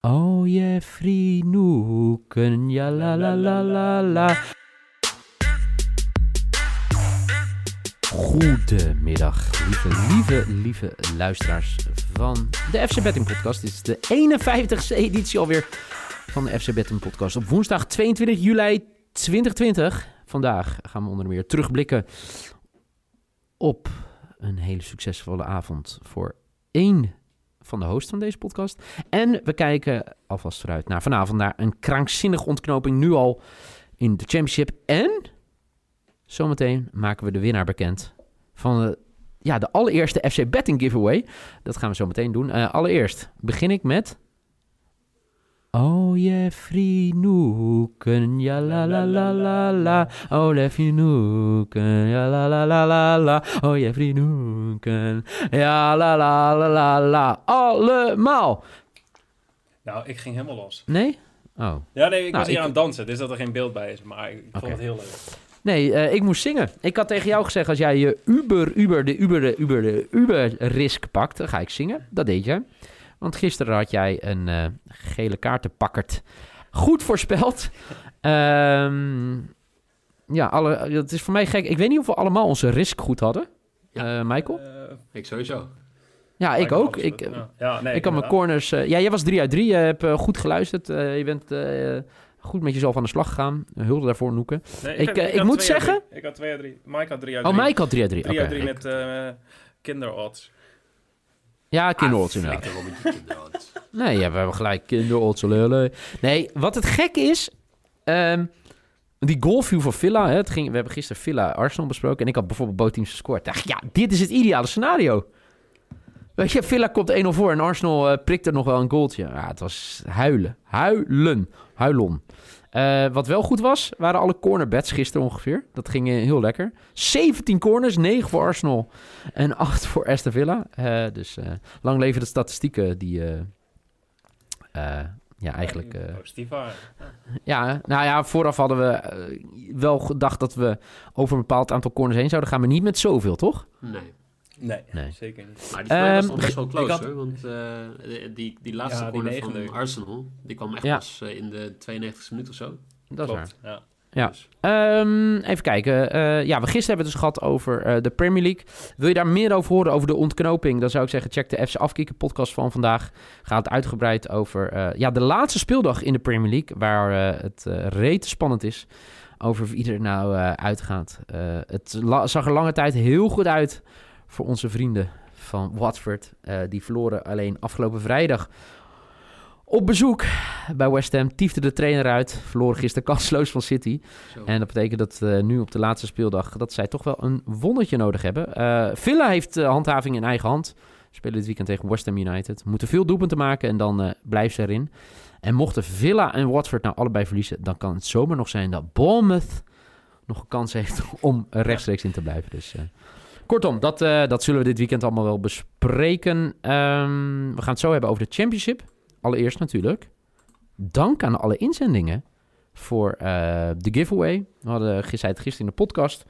Oh Jeffrey Noeken, ja la la la la la. Goedemiddag, lieve, lieve, lieve luisteraars van de FC Betting Podcast. Dit is de 51ste editie alweer van de FC Betting Podcast. Op woensdag 22 juli 2020. Vandaag gaan we onder meer terugblikken op een hele succesvolle avond voor één van de host van deze podcast. En we kijken alvast vooruit naar vanavond naar een krankzinnige ontknoping nu al in de championship. En zometeen maken we de winnaar bekend van de, ja, de allereerste FC Betting giveaway. Dat gaan we zo meteen doen. Uh, allereerst begin ik met... Oh Jeffrey Noeken, ja la la la la la. Oh Jeffrey Noeken, ja la la la la la. Oh Jeffrey Noeken, ja la la la la la. Allemaal. Nou, ik ging helemaal los. Nee? Oh. Ja, nee, ik Nou, was hier ik- aan het dansen, dus dat er geen beeld bij is. Maar ik vond het heel leuk. Nee, eh, ik moest zingen. Ik had tegen jou gezegd, als jij je Uber, Uber, de Uber, de Uber, de Uber risk pakt, dan ga ik zingen. Dat deed je. Want gisteren had jij een eh, gele kaartenpakkerd goed voorspeld. Ehm, ja, alle, het is voor mij gek. Ik weet niet of we allemaal onze risk goed hadden. Ja. Eh, Michael? Eh, Ik sowieso. Ja, ik ook. Ik, ja. Ja, nee, ik had mijn corners... ja, jij was 3 uit 3. Je hebt goed geluisterd. Eh, je bent eh, goed met jezelf aan de slag gegaan. Hulde daarvoor, Noeken. Nee, ik, ik had moet twee uit zeggen- drie. Ik had 2 uit 3. Mike had 3 uit Oh, 3. Mike had 3 uit 3. 3 uit 3 Oké, met eh kinderodds. Ja, kinderodds inderdaad. Die kinderodds. Nee, ja, we hebben gelijk kinderodds. Nee, wat het gek is... ehm, die goalview van Villa, hè, het ging, we hebben gisteren Villa Arsenal besproken... en ik had bijvoorbeeld bootteams gescoord. Dacht, ja, dit is het ideale scenario. Weet je, Villa komt 1-0 voor en Arsenal eh, prikt er nog wel een goaltje. Ja, het was huilen. Huilen. Huilon. Eh, wat wel goed was, waren alle cornerbets gisteren ongeveer. Dat ging eh, heel lekker. 17 corners, 9 voor Arsenal en 8 voor Aston Villa. Dus lang leven de statistieken die... ja, eigenlijk... Positief waren. ja, nou ja, vooraf hadden we wel gedacht dat we over een bepaald aantal corners heen zouden gaan, maar niet met zoveel, toch? Nee. Nee, Nee. zeker niet. Maar die mij was Ehm, nog best wel close ik had- hoor. Want eh, die, die laatste Ja, die corner van. Arsenal, die kwam echt Ja. pas eh, in de 92e minuut of zo. Dat is waar. Klopt, Ja. Ja. Dus, Ehm, even kijken. Eh, ja, we gisteren hebben het dus gehad over eh, de Premier League. Wil je daar meer over horen, over de ontknoping? Dan zou ik zeggen, check de FC Afkikken podcast van vandaag. Gaat uitgebreid over eh, ja, de laatste speeldag in de Premier League. Waar het rete spannend is over wie er nou eh, uitgaat. Eh, het zag er lange tijd heel goed uit voor onze vrienden van Watford. Eh, die verloren alleen afgelopen vrijdag op bezoek bij West Ham. Tiefde de trainer uit. Verloren gisteren kansloos van City. zo. En dat betekent dat eh, nu op de laatste speeldag... dat zij toch wel een wondertje nodig hebben. Eh, Villa heeft eh, handhaving in eigen hand. Spelen dit weekend tegen West Ham United. Moeten veel doelpunten maken en dan blijven ze erin. En mochten Villa en Watford nou allebei verliezen... dan kan het zomaar nog zijn dat Bournemouth nog een kans heeft om rechtstreeks in te blijven. Dus, kortom, dat, eh, dat zullen we dit weekend allemaal wel bespreken. Ehm, we gaan het zo hebben over de Championship. Allereerst natuurlijk. Dank aan alle inzendingen voor eh, de giveaway. We hadden gisteren in de podcast.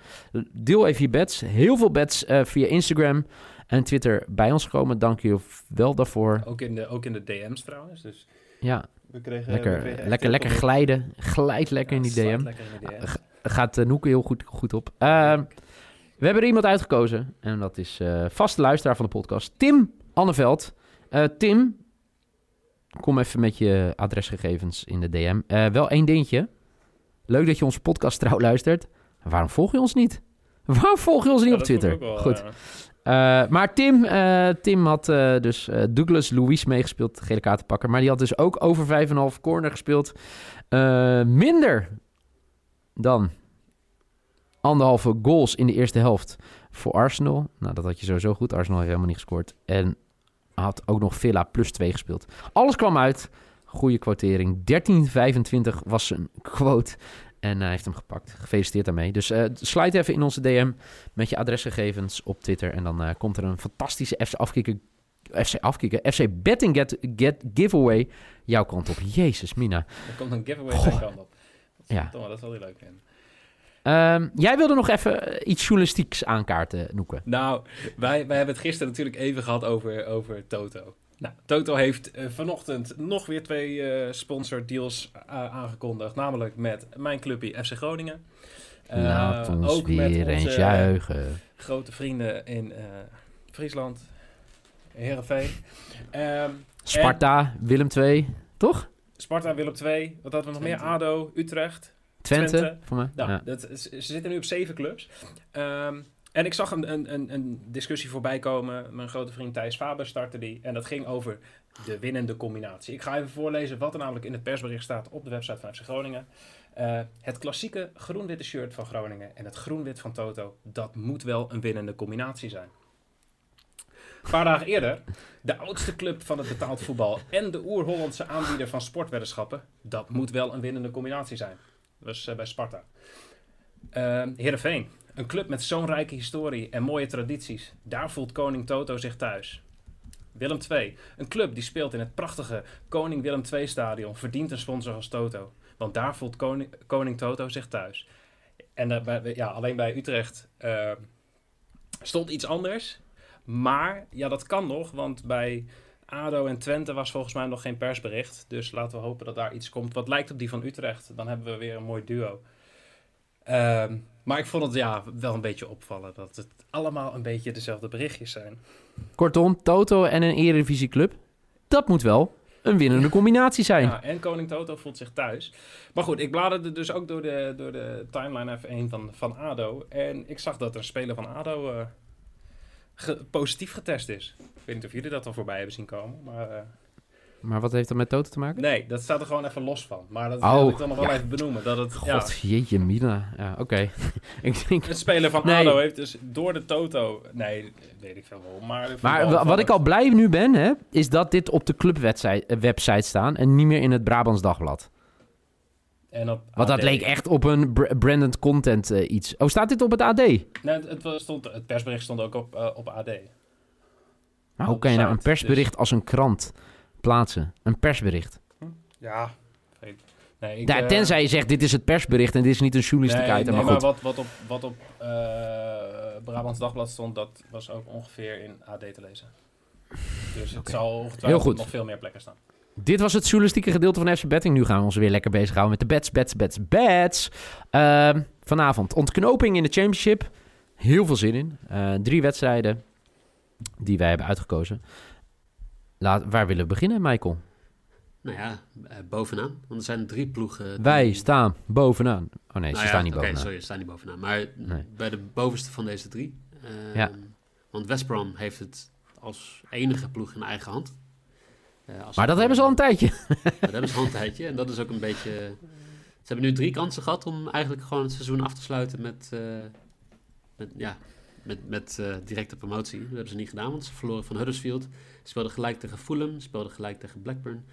Deel even je bets. Heel veel bets eh, via Instagram en Twitter bij ons gekomen. Dank je wel daarvoor. Ook, in de, ook in de DM's trouwens. Dus Ja, we kregen, we lekker, kregen lekker, lekker glijden. Glijd lekker in Ja, die DM. lekker in de DM. G- Gaat uh, Noeke heel goed, goed op. Ehm, we hebben er iemand uitgekozen. En dat is eh vaste luisteraar van de podcast. Tim Anneveld. Eh, Tim, kom even met je adresgegevens in de DM. Eh, wel één dingetje. Leuk dat je onze podcast trouw luistert. Waarom volg je ons niet? Waarom volg je ons niet Ja, op Twitter? wel, Goed. ja. Maar Tim, Tim had dus Douglas Louis meegespeeld, gele kaartenpakker. Maar die had dus ook over 5,5 corner gespeeld. Minder dan anderhalve goals in de eerste helft voor Arsenal. Nou, dat had je sowieso goed. Arsenal heeft helemaal niet gescoord. En had ook nog Villa plus 2 gespeeld. Alles kwam uit Goede quotering. 13,25 was zijn quote. En hij heeft hem gepakt. Gefeliciteerd daarmee. Dus eh slide even in onze DM met je adresgegevens op Twitter. En dan eh, komt er een fantastische FC afkikken. FC afkikken. FC Betting get, get Giveaway jouw kant op. Jezus, Mina. Er komt een giveaway Goh. zijn kant op. Dat, is, Ja. dat zal hij leuk vinden. Ehm, jij wilde nog even eh, iets journalistieks aankaarten, Noeke. Nou, wij, wij hebben het gisteren natuurlijk even gehad over, over Toto. Nou, Toto heeft eh, vanochtend nog weer twee eh sponsor deals aangekondigd. Namelijk met mijn clubje FC Groningen. Eh, Laat ons ook met weer eens onze juichen. grote vrienden in eh, Friesland. Heerenveen. Ehm, Sparta, Willem II, toch? Sparta, Willem II. Wat hadden we nog meer? ADO, Utrecht. Twente, Twente. voor mij. Nou, Ja. dat, ze zitten nu op zeven clubs. Ehm, en ik zag een, een, een, een discussie voorbij komen. Mijn grote vriend Thijs Faber startte die. En dat ging over de winnende combinatie. Ik ga even voorlezen wat er namelijk in het persbericht staat op de website van FC Groningen. Eh, het klassieke groen-witte shirt van Groningen en het groen-wit van Toto, dat moet wel een winnende combinatie zijn. Een paar dagen eerder, de oudste club van het betaald voetbal en de oer-Hollandse aanbieder van sportweddenschappen, dat moet wel een winnende combinatie zijn. Was eh, bij Sparta. Uh, Heerenveen, een club met zo'n rijke historie en mooie tradities. Daar voelt koning Toto zich thuis. Willem II, een club die speelt in het prachtige Koning Willem II stadion, verdient een sponsor als Toto. Want daar voelt koning, koning Toto zich thuis. En ja, alleen bij Utrecht eh, stond iets anders. Maar ja, dat kan nog, want bij ADO en Twente was volgens mij nog geen persbericht. Dus laten we hopen dat daar iets komt wat lijkt op die van Utrecht. Dan hebben we weer een mooi duo. Ehm, maar ik vond het ja, wel een beetje opvallen dat het allemaal een beetje dezelfde berichtjes zijn. Kortom, Toto en een Eredivisieclub, dat moet wel een winnende combinatie zijn. Ja, en Koning Toto voelt zich thuis. Maar goed, ik bladerde dus ook door de, door de timeline F1 van, van ADO. En ik zag dat een speler van ADO eh, ge- positief getest is. Ik weet niet of jullie dat al voorbij hebben zien komen. Maar eh, Maar wat heeft dat met Toto te maken? nee, dat staat er gewoon even los van. Maar dat Oh, wil ik dan nog wel ja. even benoemen. Dat het, ja, God, jeetje mina. Ja, oké. ik denk... het speler van Nee. ADO heeft dus door de Toto... Nee, weet ik veel waarom. Maar, Maar wa- wat ik al blij nu ben, hè, is dat dit op de clubwebsite website staan en niet meer in het Brabants Dagblad. En op Want dat AD. leek echt op een br- branded content eh, iets. Oh, staat dit op het AD? Nee, het, stond, het persbericht stond ook op, eh, op AD. Maar hoe kan je nou een persbericht als een krant plaatsen? Een persbericht. Ja, weet- nee, ik, Ja, eh, tenzij je zegt, dit is het persbericht en dit is niet een journalistiek nee, item. nee, maar goed. wat, wat op, wat op Brabants Dagblad stond, dat was ook ongeveer in AD te lezen. Dus het zal ongetwijfeld nog veel meer plekken staan. Dit was het journalistieke gedeelte van FC Betting. Nu gaan we ons weer lekker bezighouden met de bets, bets, bets, bets. Ehm, vanavond ontknoping in de championship. Heel veel zin in. Eh, drie wedstrijden die wij hebben uitgekozen. Laat, waar willen we beginnen, Michael? Nou ja, eh, bovenaan. Want er zijn drie ploegen. die- Wij staan bovenaan. Oh nee, ze Nou ja, staan niet oké, bovenaan. sorry, ze staan niet bovenaan. Maar Nee. bij de bovenste van deze drie. Ehm, Ja. Want West Brom heeft het als enige ploeg in eigen hand. Eh, maar dat hebben ze al een tijdje. Dat hebben ze al een tijdje. En dat is ook een beetje... Ze hebben nu drie kansen gehad om eigenlijk gewoon het seizoen af te sluiten met... eh, met ja, met, met eh, directe promotie. Dat hebben ze niet gedaan, want ze verloren van Huddersfield. Ze speelden gelijk tegen Fulham, ze speelden gelijk tegen Blackburn.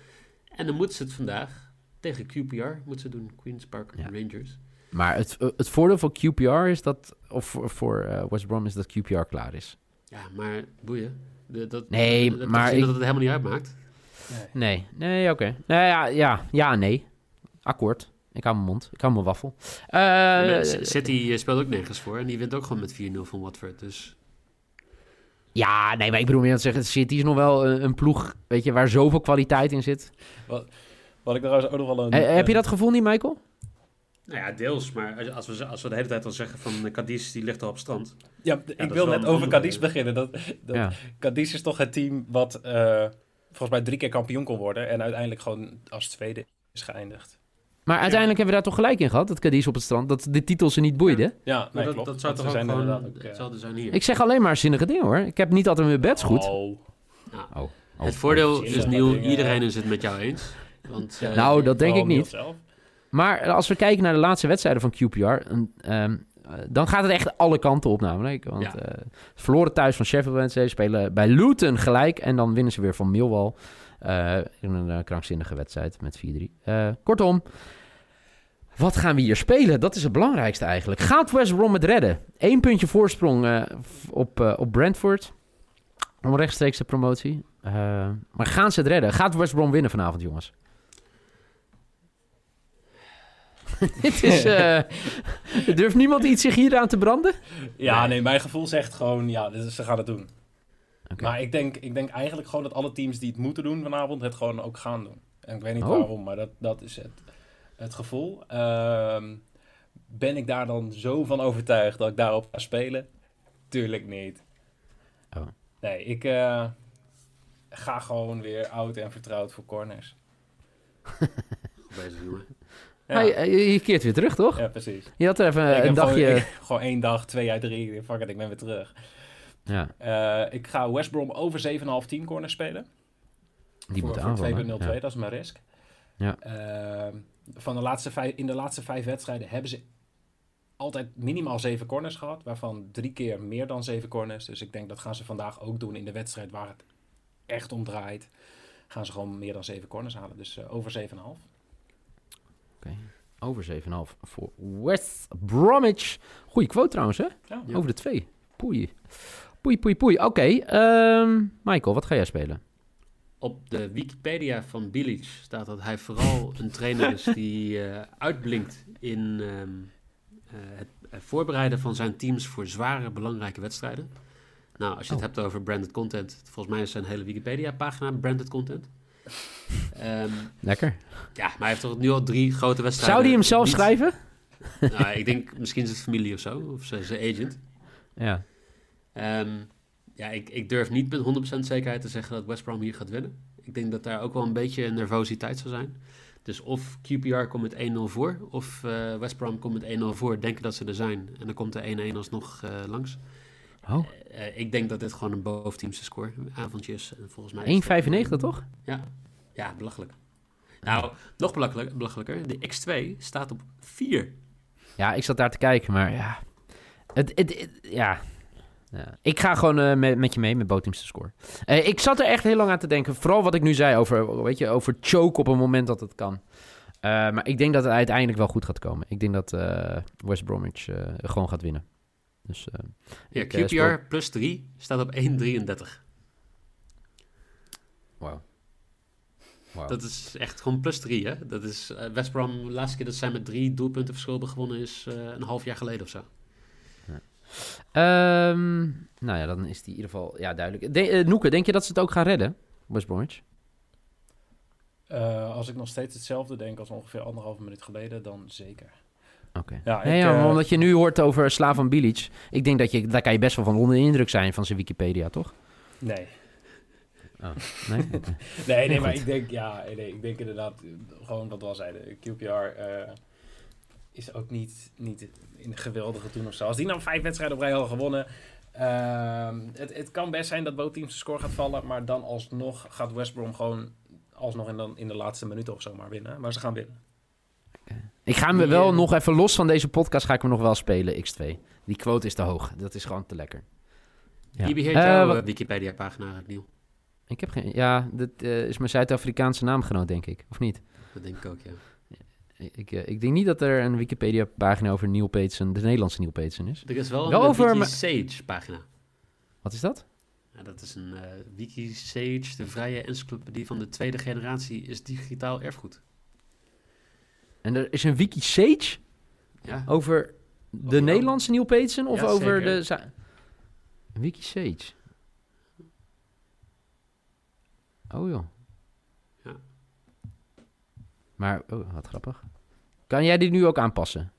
En dan moeten ze het vandaag tegen QPR moeten ze doen. Queen's Park Ja. Rangers. Maar het, het voordeel van QPR is dat, of voor, voor West Brom is dat QPR klaar is. Ja, maar boeien. De, dat, Nee, dat, maar gezien ik- dat het helemaal niet uitmaakt. Nee, nee, oké. Nou ja, ja, ja, nee. Akkoord. Ik hou mijn mond. Ik hou mijn waffel. Eh, City eh, speelt ook nergens voor. En die wint ook gewoon met 4-0 van Watford. Dus ja, nee, maar ik bedoel meer te zeggen, City is nog wel een, een ploeg, weet je, waar zoveel kwaliteit in zit. Wat ik trouwens ook nog wel een... Eh, heb je dat gevoel niet, Michael? Nou ja, deels. Maar als- als we, als we de hele tijd al zeggen van Cadiz, die ligt al op strand. Ja, ik wil net over Cadiz beginnen. Dat, dat, Ja. Cadiz is toch het team wat eh, volgens mij drie keer kampioen kon worden. En uiteindelijk gewoon als tweede is geëindigd. Maar uiteindelijk hebben we daar toch gelijk in gehad, dat Cadiz op het strand, dat de titel ze niet boeide. Ja, Maar nee, dat, klopt. dat zou toch ze ook zijn gewoon ook, eh, hetzelfde zijn hier. Ik zeg alleen maar zinnige dingen hoor. Ik heb niet altijd mijn bets goed. Oh. Oh, het voordeel oh, is, zinnige Niel, dingen. iedereen is het met jou eens. Want, eh, Nou, dat denk ik niet. Maar als we kijken naar de laatste wedstrijden van QPR, een, ehm, eh, dan gaat het echt alle kanten op namelijk. Want Ja. eh, verloren thuis van Sheffield Wednesday, spelen bij Luton gelijk en dan winnen ze weer van Millwall. Eh, in een eh, krankzinnige wedstrijd met 4-3. Eh, kortom, wat gaan we hier spelen? Dat is het belangrijkste eigenlijk. Gaat West Brom het redden? Eén puntje voorsprong eh, op, eh, op Brentford. Om rechtstreeks de promotie. Eh, maar gaan ze het redden? Gaat West Brom winnen vanavond, jongens? Het is... eh, durft niemand iets zich hier aan te branden? Ja, nee, mijn gevoel zegt gewoon, ja, dit is- ze gaan het doen. Oké. Maar ik denk, ik denk eigenlijk gewoon dat alle teams die het moeten doen vanavond, het gewoon ook gaan doen. En ik weet niet Oh. waarom, maar dat, dat is het, het gevoel. Ehm, ben ik daar dan zo van overtuigd dat ik daarop ga spelen? Tuurlijk niet. Oh. Nee, ik eh, ga gewoon weer oud en vertrouwd voor corners. Goed bezig, jongen. Ja, Maar je, eh, je keert weer terug, toch? ja precies. Je had er even een dagje... Gewoon, ik- gewoon één dag, twee uit drie. Fuck it, ik ben weer terug. ja, Eh, ik ga West Brom over 7,5 10 corners spelen. die voor, voor aanvallen. 2,02, Ja. dat is mijn risk. Ja. Ehm, van de laatste vijf, in de laatste vijf wedstrijden hebben ze altijd minimaal zeven corners gehad. Waarvan drie keer meer dan zeven corners. Dus ik denk dat gaan ze vandaag ook doen in de wedstrijd waar het echt om draait. Gaan ze gewoon meer dan zeven corners halen. Dus eh, over 7,5. Over 7,5 voor West Bromwich. Goeie quote trouwens, hè? Ja. Over de twee. Poei. Poei, poei, poei. Oké, ehm, Michael, wat ga jij spelen? Op de Wikipedia van Bilic staat dat hij vooral een trainer is die eh, uitblinkt in ehm, eh, het eh, voorbereiden van zijn teams voor zware, belangrijke wedstrijden. Nou, als je het Oh. hebt over branded content, volgens mij is zijn hele Wikipedia-pagina branded content. Ehm, Lekker. ja, maar hij heeft toch nu al drie grote wedstrijden. Zou die hem zelf niet- schrijven? Nou, ik denk misschien zijn familie of zo, of zijn zijn agent. Ja. Ehm, ja, ik, ik durf niet met 100% zekerheid te zeggen dat West Brom hier gaat winnen. Ik denk dat daar ook wel een beetje nervositeit zou zijn. Dus of QPR komt met 1-0 voor, of eh, West Brom komt met 1-0 voor, denken dat ze er zijn. En dan komt de 1-1 alsnog eh, langs. Oh, Eh, ik denk dat dit gewoon een boventeamse score avondje is. En volgens mij is 1,95 dat- toch? Ja, ja belachelijk. Nou, nog belachelijk, belachelijker. De X2 staat op 4. Ja, ik zat daar te kijken, maar ja. Het, het, het- ja. ja. Ik ga gewoon eh, met, met je mee met Boteams te score. Eh, ik zat er echt heel lang aan te denken. Vooral wat ik nu zei over, weet je, over choke op een moment dat het kan. Eh, maar ik denk dat het uiteindelijk wel goed gaat komen. Ik denk dat eh, West Bromwich eh, gewoon gaat winnen. Dus, eh, Ja, ik, eh, QPR speel- plus 3 staat op 1,33. Wauw. Wauw. Dat is echt gewoon plus 3, hè? Dat is eh, West Brom, de laatste keer dat zij met drie doelpunten verschil hebben gewonnen is eh, een half jaar geleden of zo. Ehm, nou ja, dan is die in ieder geval ja, duidelijk. De, Noeke, denk je dat ze het ook gaan redden? West Bromwich? Eh, als ik nog steeds hetzelfde denk als ongeveer anderhalve minuut geleden, dan zeker. Oké. Ja, nee, eh, omdat je nu hoort over Slavan Bilic. Ik denk dat je, daar kan je best wel van onder de indruk zijn van zijn Wikipedia, toch? Nee. Nee? Oké. Nee, nee, Nee, maar goed. ik denk, ja, nee, ik denk inderdaad, gewoon wat we al zeiden, QPR eh, is ook niet, niet in een geweldige toen of zo. Als die nou vijf wedstrijden op rij hadden gewonnen, ehm, het, het kan best zijn dat both teams de score gaat vallen, maar dan alsnog gaat West Brom gewoon alsnog in de, in de laatste minuten of zo maar winnen. Maar ze gaan winnen. Ik ga hem Die, wel eh, nog even los van deze podcast, ga ik hem nog wel spelen, X2. Die quote is te hoog. Dat is gewoon te lekker. Ja. Wie beheert Eh, jouw wat- eh, Wikipedia-pagina, Niel? Ik heb geen... Ja, dat is mijn Zuid-Afrikaanse naamgenoot, denk ik. Of niet? Dat denk ik ook, ja. Ik, ik denk niet dat er een Wikipedia-pagina over Neil Peetsen, de Nederlandse Neil Peetsen is. Er is wel een Wel over me- Sage-pagina. Wat is dat? Ja, dat is een eh Wiki Sage, de vrije encyclopedie van de tweede generatie, is digitaal erfgoed. En er is een Wiki Sage Ja, over de Over? Nederlandse Neil Peetsen of Ja, over zeker. de... Wiki Sage. Oh joh. Ja. Maar, oh, wat grappig. Kan jij die nu ook aanpassen?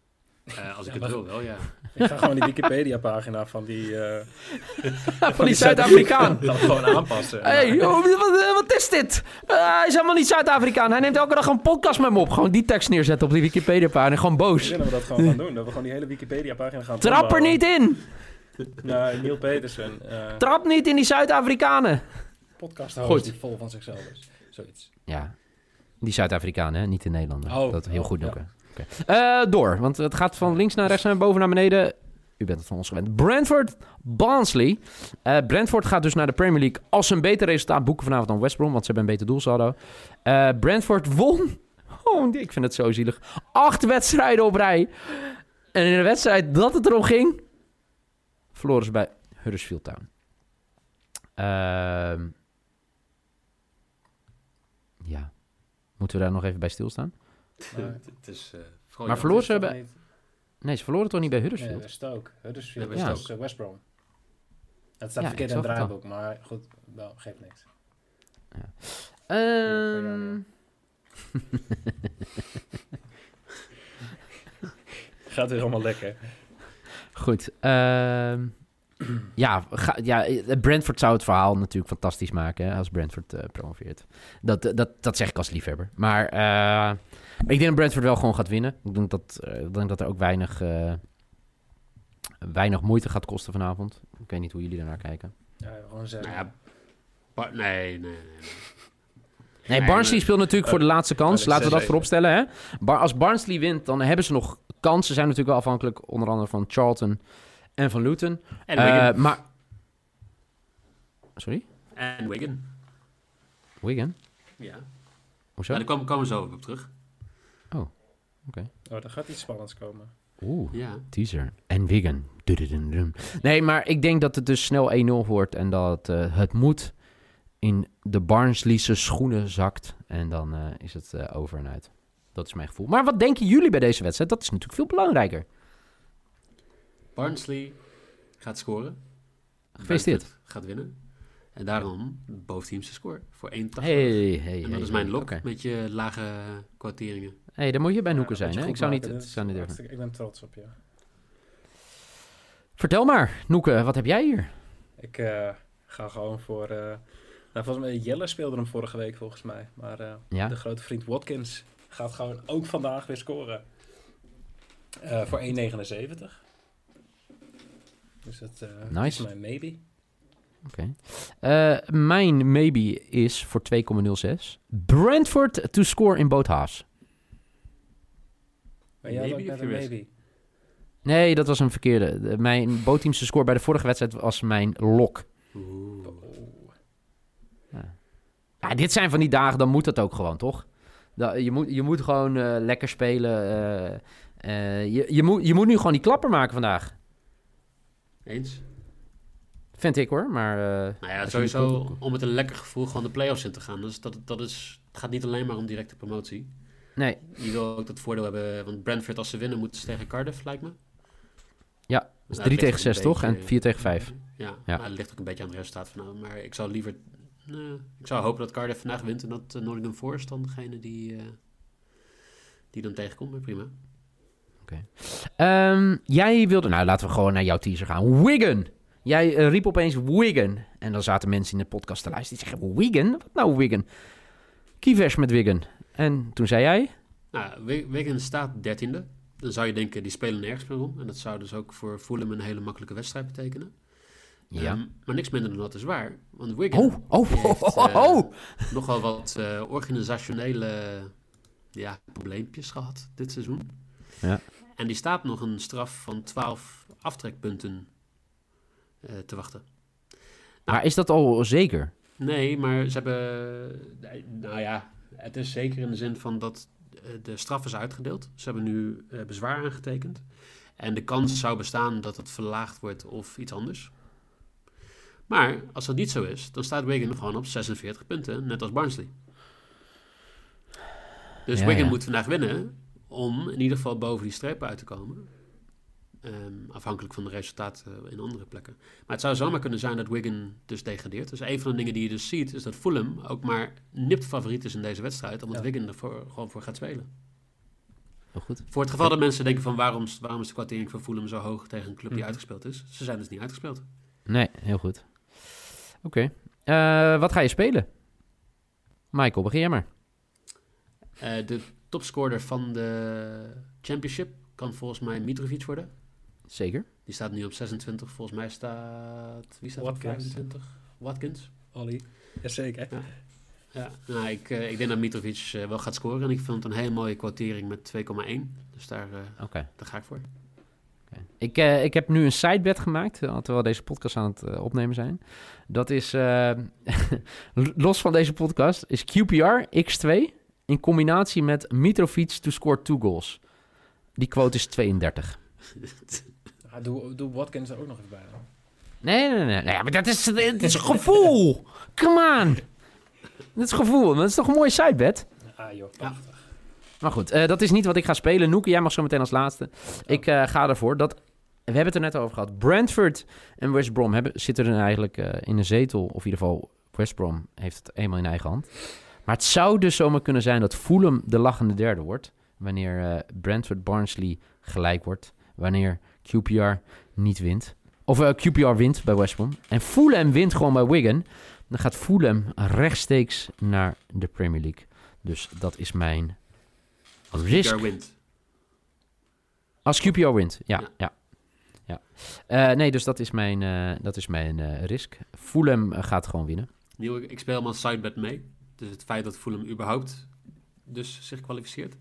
Eh, als ik Ja, het wil, wel, ja. Ik ga gewoon die Wikipedia-pagina van die, eh, Van die Zuid-Afrikaan. dan gewoon aanpassen. Hé, hey, wat, wat- wat is dit? Eh, hij is helemaal niet Zuid-Afrikaan. Hij neemt elke dag een podcast met me op. Gewoon die tekst neerzetten op die Wikipedia-pagina. Gewoon boos. Willen we dat gewoon gaan doen? Dat we gewoon die hele Wikipedia-pagina gaan Trap er niet in! Nou, Neil Petersen, eh Trap niet in die Zuid-Afrikanen! podcast Goed. die vol van zichzelf is. Zoiets. Ja, die Zuid-Afrikanen, niet de Nederlander. Oh, dat heel oh, goed ja. Eh, door, want het gaat van links naar rechts, naar boven naar beneden. U bent het van ons gewend. Brentford, Barnsley. Eh, Brentford gaat dus naar de Premier League als een beter resultaat boeken vanavond dan West Brom, want ze hebben een beter doelsaldo. Eh Brentford won. Oh, ik vind het zo zielig. Acht wedstrijden op rij. En in de wedstrijd dat het erom ging, verloren ze bij Huddersfield Town. Ehm, ja. Moeten we daar nog even bij stilstaan? Maar- Het is eh, vooral Maar verloor ze niet- Nee, ze verloren toch niet bij Huddersfield? Nee, Stoke. Huddersfield Ja, is Stoke. eh, West Brom. Het staat Ja, verkeerd in het draaiboek, maar goed, wel, geeft niks. Ehm, Gaat weer allemaal lekker. goed. ehm, ja, ga, ja, eh, Brentford zou het verhaal natuurlijk fantastisch maken hè, als Brentford eh, promoveert. Dat, dat, dat zeg ik als liefhebber. Maar eh, ik denk dat Brentford wel gewoon gaat winnen. Ik denk dat, eh, ik denk dat er ook weinig, eh, weinig moeite gaat kosten vanavond. Ik weet niet hoe jullie daarnaar kijken. Ja, gewoon zeggen. Nou ja, nee, nee, nee. nee. Barnsley speelt natuurlijk voor de laatste kans. Laten we dat 6-7. voorop stellen. Hè? Bar- als Barnsley wint, dan hebben ze nog kansen. Ze zijn natuurlijk wel afhankelijk onder andere van Charlton en van Luton. En Eh, Wigan. maar... Sorry? En Wigan. Wigan? Ja. Hoezo? Nou, daar komen, komen we zo op terug. Oh, er gaat iets spannends komen. Oeh, Ja. teaser. En Wigan. Nee, maar ik denk dat het dus snel 1-0 wordt en dat eh, het moet in de Barnsleyse schoenen zakt. En dan eh, is het eh, over en uit. Dat is mijn gevoel. Maar wat denken jullie bij deze wedstrijd? Dat is natuurlijk veel belangrijker. Barnsley gaat scoren. Gefeliciteerd. Gaat winnen. En daarom boventeamse score voor 1,80. Hey, hey, en dat hey, is mijn lok met je lage kwarteringen. hey, dan moet je bij Noeken zijn. Hè? Ik zou niet, het zou niet durven. Ik ben trots op je. Vertel maar, Noeke, wat heb jij hier? Ik eh, ga gewoon voor... eh, nou, volgens mij, Jelle speelde hem vorige week volgens mij. Maar eh, Ja? de grote vriend Watkins gaat gewoon ook vandaag weer scoren. Eh, voor 1,79. Dus dat eh, Nice. is mijn maybe. Oké. Eh, mijn maybe is voor 2,06. Brentford to score in both halves. Maar jij Maybe of maybe. Nee, dat was een verkeerde. De- Mijn bootteamse score bij de vorige wedstrijd was mijn lok. Oeh. Ja, dit zijn van die dagen, dan moet dat ook gewoon, toch? Da- je, moet, je moet gewoon eh, lekker spelen. eh, eh, je, je, moet, je moet nu gewoon die klapper maken vandaag. Eens? Vind ik hoor, maar... eh, Nou ja, sowieso komt- om met een lekker gevoel gewoon de play-offs in te gaan. Dus dat, dat is, het gaat niet alleen maar om directe promotie. Nee, Je wil ook dat voordeel hebben, want Brentford als ze winnen moeten ze tegen Cardiff, lijkt me. Ja, Nou, is het 3 ligt tegen ook 6 een toch? En beetje- 4 tegen 5. Ja, Ja. maar het ligt ook een beetje aan het resultaat vanavond. Maar ik zou liever... ik zou hopen dat Cardiff vandaag wint en dat eh, Nottingham Forest dan degene die, eh, die dan tegenkomt. Maar prima. Ehm, jij wilde... Nou, laten we gewoon naar jouw teaser gaan. Wigan! Jij eh, riep opeens Wigan. En dan zaten mensen in de podcast te luisteren. Die zeggen, Wigan? Wat nou Wigan? Kievers met Wigan. En toen zei jij... Nou, Wi- Wigan staat dertiende. Dan zou je denken, die spelen nergens meer om. En dat zou dus ook voor Fulham een hele makkelijke wedstrijd betekenen. Ja. Ehm, maar niks minder dan dat is waar. Want Wigan Oh, oh, oh, heeft, oh, eh, oh. nogal wat eh, organisationele ja, probleempjes gehad dit seizoen. Ja. En die staat nog een straf van 12 aftrekpunten eh, te wachten. Maar is dat al zeker? Nee, maar ze hebben. Nou ja, het is zeker in de zin van dat eh, de straf is uitgedeeld. Ze hebben nu eh, bezwaar aangetekend. En de kans zou bestaan dat het verlaagd wordt of iets anders. Maar als dat niet zo is, dan staat Wigan gewoon op 46 punten, net als Barnsley. Dus Ja, Wigan ja. moet vandaag winnen om in ieder geval boven die strepen uit te komen. Ehm, afhankelijk van de resultaten in andere plekken. Maar het zou zomaar kunnen zijn dat Wigan dus degradeert. Dus een van de dingen die je dus ziet, is dat Fulham ook maar nipt favoriet is in deze wedstrijd. Omdat Ja. Wigan er voor, gewoon voor gaat spelen. Heel goed. Voor het geval dat mensen denken van waarom, waarom is de kwartering van Fulham zo hoog tegen een club die Mhm. uitgespeeld is. Ze zijn dus niet uitgespeeld. Nee, heel goed. Oké. Eh, wat ga je spelen? Michael, begin jij maar. Eh, de topscorer van de championship kan volgens mij Mitrovic worden. Zeker. Die staat nu op 26. Volgens mij staat... Wie staat op Watkins. 25? Watkins. Ollie. Jazeker. Ja, nou, ik, eh, ik denk dat Mitrovic eh, wel gaat scoren. En ik vind het een hele mooie kwartering met 2,1. Dus daar, eh, Oké. daar ga ik voor. Ik, eh, ik heb nu een sidebet gemaakt, terwijl we deze podcast aan het opnemen zijn. Dat is, eh, los van deze podcast, is QPR X2 in combinatie met Mitrovic to score two goals. Die quote is 32. Ja, doe, doe Watkins er ook nog even bij. dan. Nee, nee, nee. nee maar dat is, het is een gevoel. Come on. Dat is gevoel. Dat is toch een mooie sidebet? Ah joh. Maar goed, eh, dat is niet wat ik ga spelen. Noeke, jij mag zo meteen als laatste. Ik eh, ga ervoor. Dat, we hebben het er net over gehad. Brentford en West Brom hebben, zitten er eigenlijk eh, in een zetel. Of in ieder geval, West Brom heeft het eenmaal in eigen hand. Maar het zou dus zomaar kunnen zijn dat Fulham de lachende derde wordt. Wanneer eh, Brentford Barnsley gelijk wordt. Wanneer QPR niet wint. Of eh, QPR wint bij West Brom. En Fulham wint gewoon bij Wigan. Dan gaat Fulham rechtstreeks naar de Premier League. Dus dat is mijn Als Risk. QPR wint. Als QPR wint, ja. Ja. ja. ja. Eh, nee, dus dat is mijn, dat is mijn risk. Fulham gaat gewoon winnen. Nieuw, ik speel helemaal sidebet mee. Dus het feit dat Fulham überhaupt dus zich kwalificeert.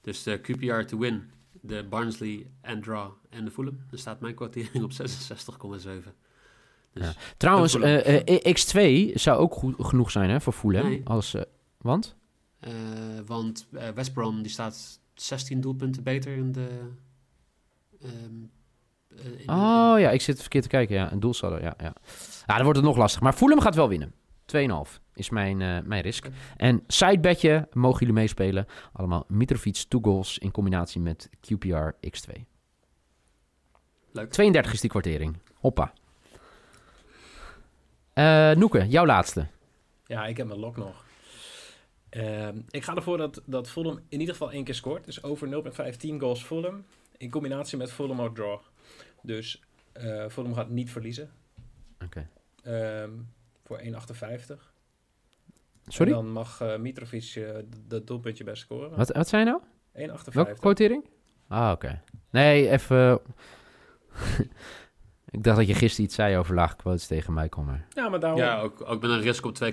Dus de QPR to win, de Barnsley en draw en de Fulham. Dan staat mijn kwartering op 66,7. Dus Ja. Trouwens, eh, eh, X2 zou ook goed genoeg zijn hè, voor Fulham. Nee. Als, eh, want? Want West Brom die staat 16 doelpunten beter in de. ehm, eh, in de- Oh ja, ik zit verkeerd te kijken. Ja, een doelsaldo, ja, ja. Ja, dan wordt het nog lastig. Maar Fulham gaat wel winnen. 2,5 is mijn, eh, mijn risk. En sidebedje mogen jullie meespelen. Allemaal Mitrovic, 2 goals in combinatie met QPR X2. Leuk. 32 is die kwartering. Hoppa. Eh Noeke, jouw laatste. Ja, ik heb mijn lok nog. Ehm, ik ga ervoor dat, dat Fulham in ieder geval één keer scoort. Dus over 0,15 goals Fulham. In combinatie met Fulham or draw. Dus eh Fulham gaat niet verliezen. Oké. Ehm, voor 1,58. Sorry? En dan mag eh, Mitrovic eh, d- dat doelpuntje best scoren. Wat, wat zei je nou? 1,58. Welke quotering? Ah, oké. Nee, even... ik dacht dat je gisteren iets zei over lage quotes tegen mij, kom maar. Ja, maar daarom... Ja, ook, ook met een risk op 2,02,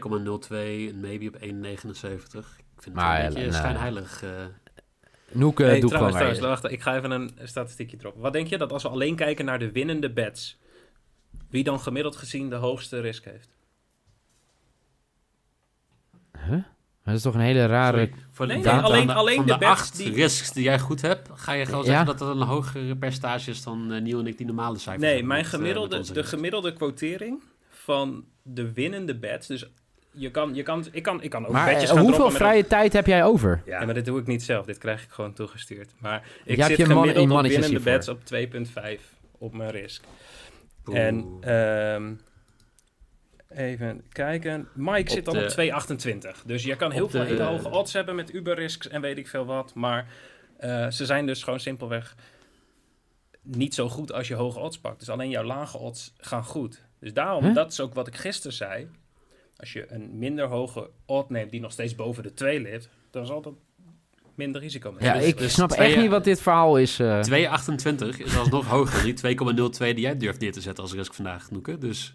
een maybe op 1,79. Ik vind het Maar, wel een beetje nou, schijnheilig. eh. Noeke, Hey, doe trouwens, gewoon trouwens, wacht, ik ga even een statistiekje erop. Wat denk je dat als we alleen kijken naar de winnende bets, wie dan gemiddeld gezien de hoogste risk heeft? Huh? Dat is toch een hele rare... Sorry, Nee, de- alleen- van de, de de, bets acht die- risks die jij goed hebt, ga je gewoon Ja. zeggen dat dat een hogere percentage is dan eh Nieuw en ik die normale cijfers Nee, hebben mijn met, eh, gemiddelde, de gemiddelde quotering van de winnende bets, dus je kan, je kan, ik kan, ik kan ook Maar betjes eh, gaan hoeveel vrije tijd heb jij over? Ja, maar dit doe ik niet zelf. Dit krijg ik gewoon toegestuurd. Maar ik hebt zit je man- gemiddeld in op hiervoor. bets op 2,5 op mijn risk. Oeh. En ehm, even kijken. Mike zit Op al de- op 2,28. Dus je kan heel op veel de- hele hoge odds hebben met Uber risks en weet ik veel wat. Maar eh, ze zijn dus gewoon simpelweg niet zo goed als je hoge odds pakt. Dus alleen jouw lage odds gaan goed. Dus daarom, Huh? dat is ook wat ik gisteren zei. Als je een minder hoge odd neemt die nog steeds boven de 2 ligt, dan zal dat minder risico met Ja, zich ik snap twee- echt niet wat dit verhaal is. eh. 2,28 is alsnog hoger dan die 2,02 die jij durft neer te zetten als risk vandaag, Noeke. Dus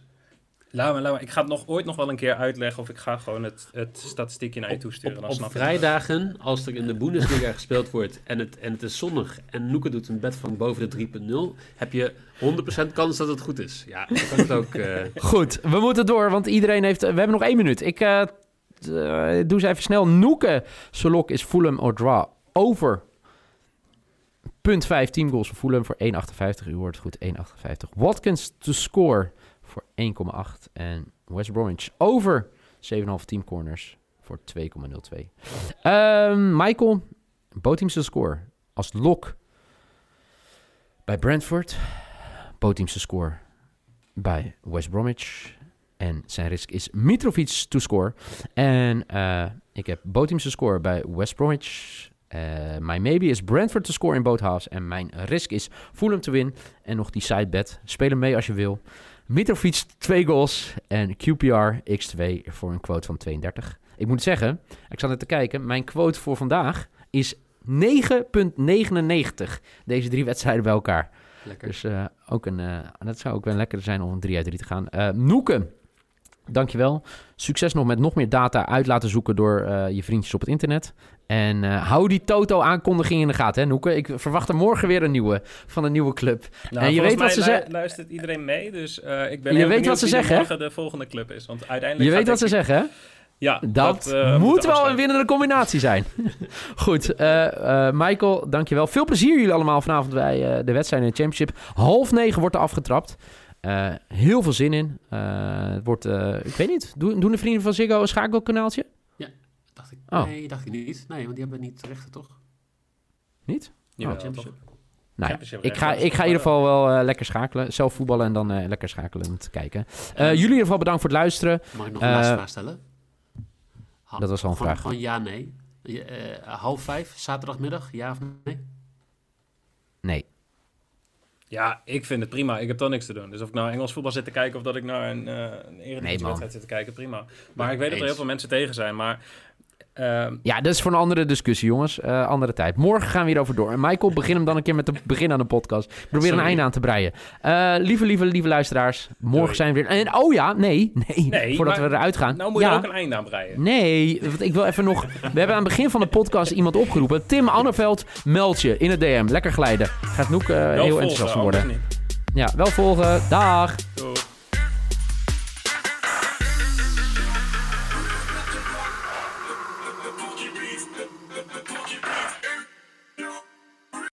Laat maar, laat maar. Ik ga het nog ooit nog wel een keer uitleggen of ik ga gewoon het, het statistiekje naar je toesturen. op, dan op vrijdagen, als er in de Bundesliga gespeeld wordt en het, en het is zonnig en Noeke doet een bet van boven de 3,0, heb je 100% kans dat het goed is. Ja, dat kan het ook. eh, Goed, we moeten door, want iedereen heeft... We hebben nog één minuut. Ik eh, eh, doe ze even snel. Noeke, Solok is Fulham or draw over. Punt 5 teamgoals voor Fulham voor 1,58. U hoort het goed, 1,58. Watkins to score voor 1,8. En West Bromwich over 7,5 teamcorners voor 2,02. Ehm Michael, bootteams to score als lok bij Brentford. Bootteams to score bij West Bromwich. En zijn risk is Mitrovic to score. En eh, ik heb both te score bij West Bromwich. Eh mijn maybe is Brentford to score in both halves. En mijn risk is Fulham te win. En nog die side bet. Speel hem mee als je wil. Mitrovic 2 goals. En QPR x2 voor een quote van 32. Ik moet zeggen, ik zat net te kijken. Mijn quote voor vandaag is 9,99. Deze drie wedstrijden bij elkaar. lekker. Dus eh, ook een, eh, dat zou ook wel lekker zijn om een 3 uit 3 te gaan. Eh Noeke, dankjewel. Succes nog met nog meer data uit laten zoeken door eh, je vriendjes op het internet. En eh, hou die Toto-aankondiging in de gaten, hè, Noeke. Ik verwacht er morgen weer een nieuwe van een nieuwe club. Nou, En je weet wat ze zeggen. luistert iedereen mee, dus eh, ik ben Je weet wat ze zeggen, morgen de volgende club is. Want uiteindelijk Je weet wat ze zeggen, hè? Ja, Dat, moet wel een winnende combinatie zijn. Goed, Michael, dankjewel. Veel plezier jullie allemaal vanavond bij de wedstrijd in de Championship. Half negen wordt er afgetrapt. Eh, heel veel zin in. Eh, het wordt, eh, ik weet niet, doen, doen de vrienden van Ziggo een schakelkanaaltje? Dacht ik, Oh. Nee, dacht ik niet. Nee, want die hebben niet rechten, toch? Niet? Jawel, Oh, toch? Championship. Nou, ja, Championship ik ga, ik ga in ieder geval wel lekker schakelen. Zelf voetballen en dan eh, lekker schakelen om te kijken. Eh, jullie in ieder geval bedankt voor het luisteren. Mag ik nog een laatste vraag stellen? Ha- dat was al een gewoon, vraag. Gewoon ja, nee. Eh, half vijf, zaterdagmiddag, ja of nee? Nee. Ja, ik vind het prima. Ik heb dan niks te doen. Dus of ik nou Engels voetbal zit te kijken of dat ik naar een, uh, een Eredivisie-wedstrijd zit te kijken, prima. Maar ik weet dat er heel veel mensen tegen zijn. Maar Ja, dat is voor een andere discussie, jongens. Eh, andere tijd. Morgen gaan we hierover door. En Michael, begin hem dan een keer met het begin aan de podcast. Probeer een einde aan te breien. Eh, lieve, lieve, lieve luisteraars. Morgen Doei. zijn we weer... En, oh ja, nee, nee. Nee, voordat maar we eruit gaan. nou moet je ja, ook een einde aan breien. Nee, want ik wil even nog... We hebben aan het begin van de podcast iemand opgeroepen. Tim Anneveld, meld je in het DM. Lekker glijden. Gaat Noek eh, heel volgen, enthousiast worden. Ja, wel volgen. Dag.